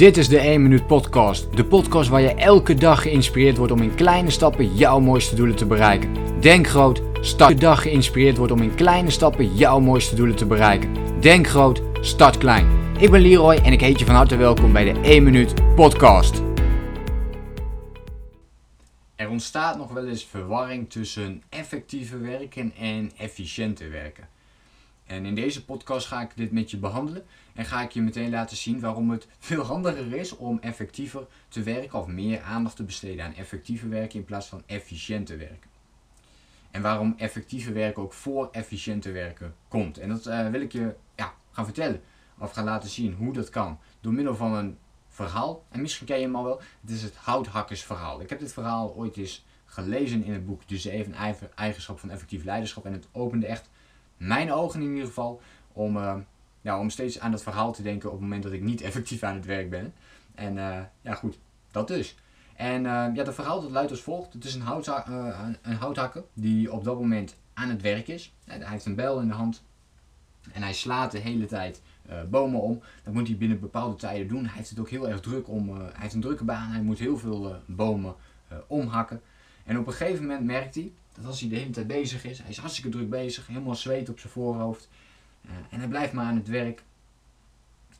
Dit is de 1 Minuut Podcast. De podcast waar je elke dag geïnspireerd wordt om in kleine stappen jouw mooiste doelen te bereiken. Denk groot, start. Elke dag geïnspireerd wordt om in kleine stappen jouw mooiste doelen te bereiken. Denk groot, start klein. Ik ben Leroy en ik heet je van harte welkom bij de 1 Minuut Podcast. Er ontstaat nog wel eens verwarring tussen effectieve werken en efficiënte werken. En in deze podcast ga ik dit met je behandelen en ga ik je meteen laten zien waarom het veel handiger is om effectiever te werken of meer aandacht te besteden aan effectieve werken in plaats van efficiënte werken. En waarom effectieve werken ook voor efficiënte werken komt. En dat uh, wil ik je ja, gaan vertellen of gaan laten zien hoe dat kan door middel van een verhaal. En misschien ken je hem al wel. Het is het houthakkersverhaal. Ik heb dit verhaal ooit eens gelezen in het boek Dus even eigenschap van effectief leiderschap. En het opende echt mijn ogen in ieder geval om, uh, om steeds aan dat verhaal te denken op het moment dat ik niet effectief aan het werk ben. En uh, ja, goed, dat dus. En uh, ja, dat verhaal dat luidt als volgt. Het is een, een houthakker die op dat moment aan het werk is. Hij heeft een bel in de hand en hij slaat de hele tijd bomen om. Dat moet hij binnen bepaalde tijden doen. Hij heeft het ook heel erg druk om. hij heeft een drukke baan. Hij moet heel veel bomen omhakken. En op een gegeven moment merkt hij dat als hij de hele tijd bezig is, hij is hartstikke druk bezig, helemaal zweet op zijn voorhoofd. Uh, en hij blijft maar aan het werk.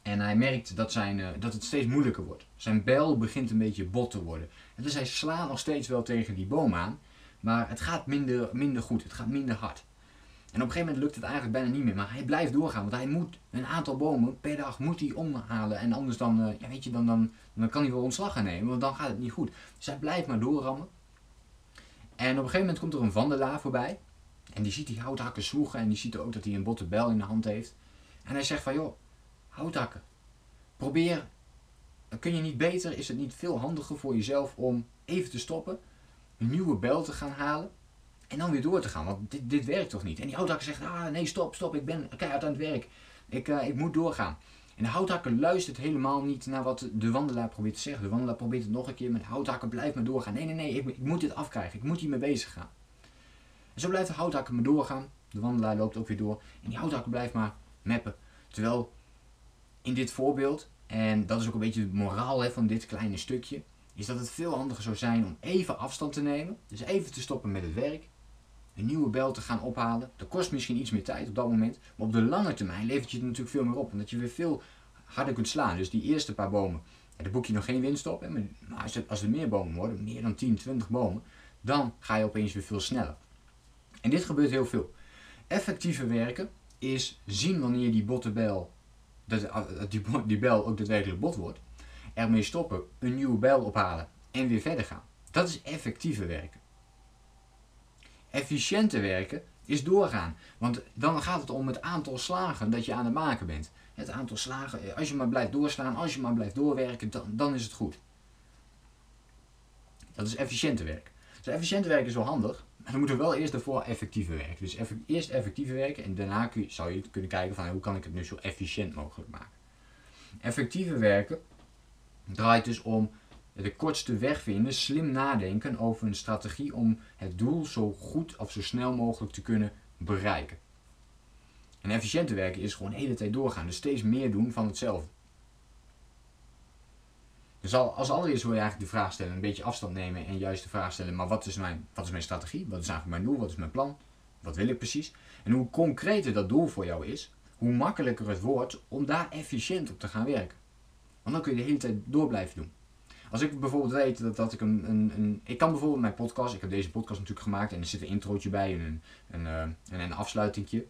En hij merkt dat, zijn, uh, dat het steeds moeilijker wordt. Zijn bel begint een beetje bot te worden. En dus hij slaat nog steeds wel tegen die boom aan. Maar het gaat minder, minder goed. Het gaat minder hard. En op een gegeven moment lukt het eigenlijk bijna niet meer. Maar hij blijft doorgaan. Want hij moet een aantal bomen per dag moet hij omhalen. En anders dan, uh, ja, weet je, dan, dan, dan kan hij wel ontslag gaan nemen. Want dan gaat het niet goed. Dus hij blijft maar doorrammen. En op een gegeven moment komt er een wandelaar voorbij. En die ziet die houthakker zwoegen en die ziet ook dat hij een botte bel in de hand heeft. En hij zegt van joh, houthakker, probeer, kun je niet beter, is het niet veel handiger voor jezelf om even te stoppen, een nieuwe bel te gaan halen en dan weer door te gaan, want dit, dit werkt toch niet. En die houthakker zegt, ah nee stop, stop, ik ben keihard aan het werk, ik, uh, ik moet doorgaan. En de houthakker luistert helemaal niet naar wat de wandelaar probeert te zeggen. De wandelaar probeert het nog een keer, maar de houthakker blijft maar doorgaan. Nee, nee, nee, ik, ik moet dit afkrijgen. Ik moet hiermee bezig gaan. En zo blijft de houthakker maar doorgaan. De wandelaar loopt ook weer door. En die houthakker blijft maar meppen. Terwijl in dit voorbeeld, en dat is ook een beetje het moraal hè, van dit kleine stukje, is dat het veel handiger zou zijn om even afstand te nemen. Dus even te stoppen met het werk. Een nieuwe bel te gaan ophalen. Dat kost misschien iets meer tijd op dat moment. Maar op de lange termijn levert je het natuurlijk veel meer op. Omdat je weer veel harder kunt slaan. Dus die eerste paar bomen, ja, daar boek je nog geen winst op. Hè, maar als, het, als er meer bomen worden, meer dan 10, 20 bomen, dan ga je opeens weer veel sneller. En dit gebeurt heel veel. Effectieve werken is zien wanneer die botte bel, dat, die, die bel ook daadwerkelijk bot wordt. Ermee stoppen, een nieuwe bel ophalen en weer verder gaan. Dat is effectieve werken. Efficiënte werken is doorgaan. Want dan gaat het om het aantal slagen dat je aan het maken bent het aantal slagen. Eh, als je maar blijft doorslaan, als je maar blijft doorwerken, dan, dan is het goed. Dat is efficiënte werk. Dus efficiënte werk is wel handig, maar dan moeten we wel eerst ervoor effectieve werken. Dus eerst effectieve werken en daarna kun je, zou je kunnen kijken van hoe kan ik het nu zo efficiënt mogelijk maken. Effectieve werken draait dus om de kortste weg vinden, slim nadenken over een strategie om het doel zo goed of zo snel mogelijk te kunnen bereiken. En efficiënte werken is gewoon de hele tijd doorgaan. Dus steeds meer doen van hetzelfde. Dus als allereerst wil je eigenlijk de vraag stellen, een beetje afstand nemen en juist de vraag stellen, maar wat is mijn, wat is mijn strategie? Wat is eigenlijk mijn doel? Wat is mijn plan? Wat wil ik precies? En hoe concreter dat doel voor jou is, hoe makkelijker het wordt om daar efficiënt op te gaan werken. Want dan kun je de hele tijd door blijven doen. Als ik bijvoorbeeld weet dat, dat ik een, een, een, Ik kan bijvoorbeeld mijn podcast, ik heb deze podcast natuurlijk gemaakt en er zit een introotje bij en een, een, eh, een afsluitingje.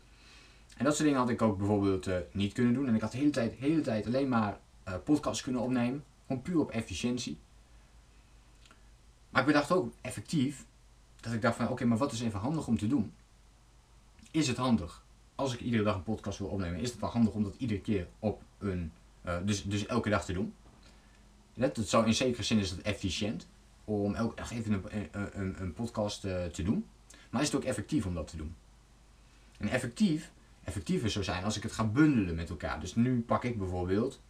En dat soort dingen had ik ook bijvoorbeeld uh, niet kunnen doen. En ik had de hele tijd, hele tijd alleen maar uh, podcasts kunnen opnemen. Gewoon puur op efficiëntie. Maar ik bedacht ook effectief. Dat ik dacht van oké, maar wat is even handig om te doen? Is het handig? Als ik iedere dag een podcast wil opnemen, is het wel handig om dat iedere keer op een. Dus, dus elke dag te doen. Dat, zou in zekere zin is het efficiënt. Om elke dag even een, een, een podcast te doen. Maar is het ook effectief om dat te doen? En effectief effectiever zou zijn als ik het ga bundelen met elkaar. Dus nu pak ik bijvoorbeeld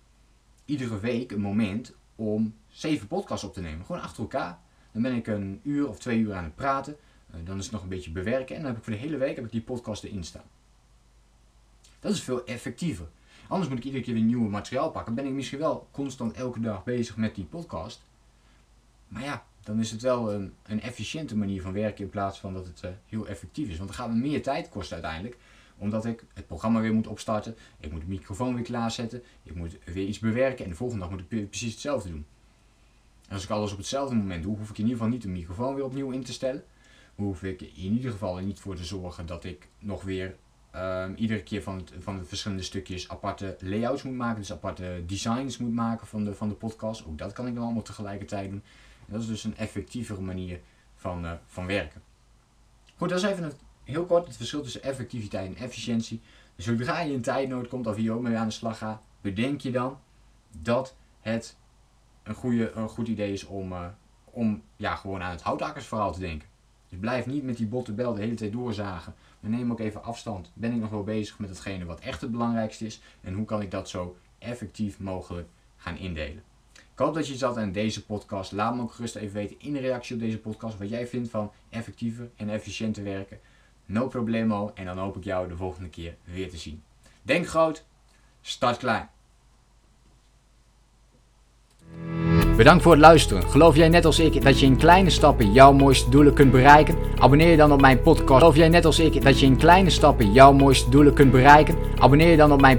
iedere week een moment om zeven podcasts op te nemen. Gewoon achter elkaar. Dan ben ik een uur of twee uur aan het praten. Eh, dan is het nog een beetje bewerken. En dan heb ik voor de hele week heb ik die podcast erin staan. Dat is veel effectiever. Anders moet ik iedere keer weer nieuw materiaal pakken. Ben ik misschien wel constant elke dag bezig met die podcast. Maar ja, dan is het wel een, een efficiënte manier van werken in plaats van dat het uh, heel effectief is. Want dan gaat me meer tijd kosten uiteindelijk. Omdat ik het programma weer moet opstarten. Ik moet de microfoon weer klaarzetten. Ik moet weer iets bewerken. En de volgende dag moet ik precies hetzelfde doen. En als ik alles op hetzelfde moment doe, hoef ik in ieder geval niet de microfoon weer opnieuw in te stellen. Hoef ik in ieder geval er niet voor te zorgen dat ik nog weer um, iedere keer van, van de verschillende stukjes aparte layouts moet maken. Dus aparte designs moet maken van de, van de podcast. Ook dat kan ik dan allemaal tegelijkertijd doen. En dat is dus een effectievere manier van, uh, van werken. Goed, dat is even heel kort het verschil tussen effectiviteit en efficiëntie. Dus zodra je in tijdnood komt of hier ook mee aan de slag gaat, bedenk je dan dat het een, goede, een goed idee is om, uh, om ja, gewoon aan het houtakkersverhaal te denken. Dus blijf niet met die botte bel de hele tijd doorzagen. Maar neem ook even afstand. Ben ik nog wel bezig met hetgene wat echt het belangrijkste is? En hoe kan ik dat zo effectief mogelijk gaan indelen? Ik hoop dat je zat aan deze podcast. Laat me ook gerust even weten in de reactie op deze podcast wat jij vindt van effectiever en efficiënter werken. No problemo. En dan hoop ik jou de volgende keer weer te zien. Denk groot, start klein. Bedankt voor het luisteren. Geloof jij net als ik dat je in kleine stappen jouw mooiste doelen kunt bereiken? Abonneer je dan op mijn podcast. Geloof jij net als ik dat je in kleine stappen jouw mooiste doelen kunt bereiken? Abonneer je dan op mijn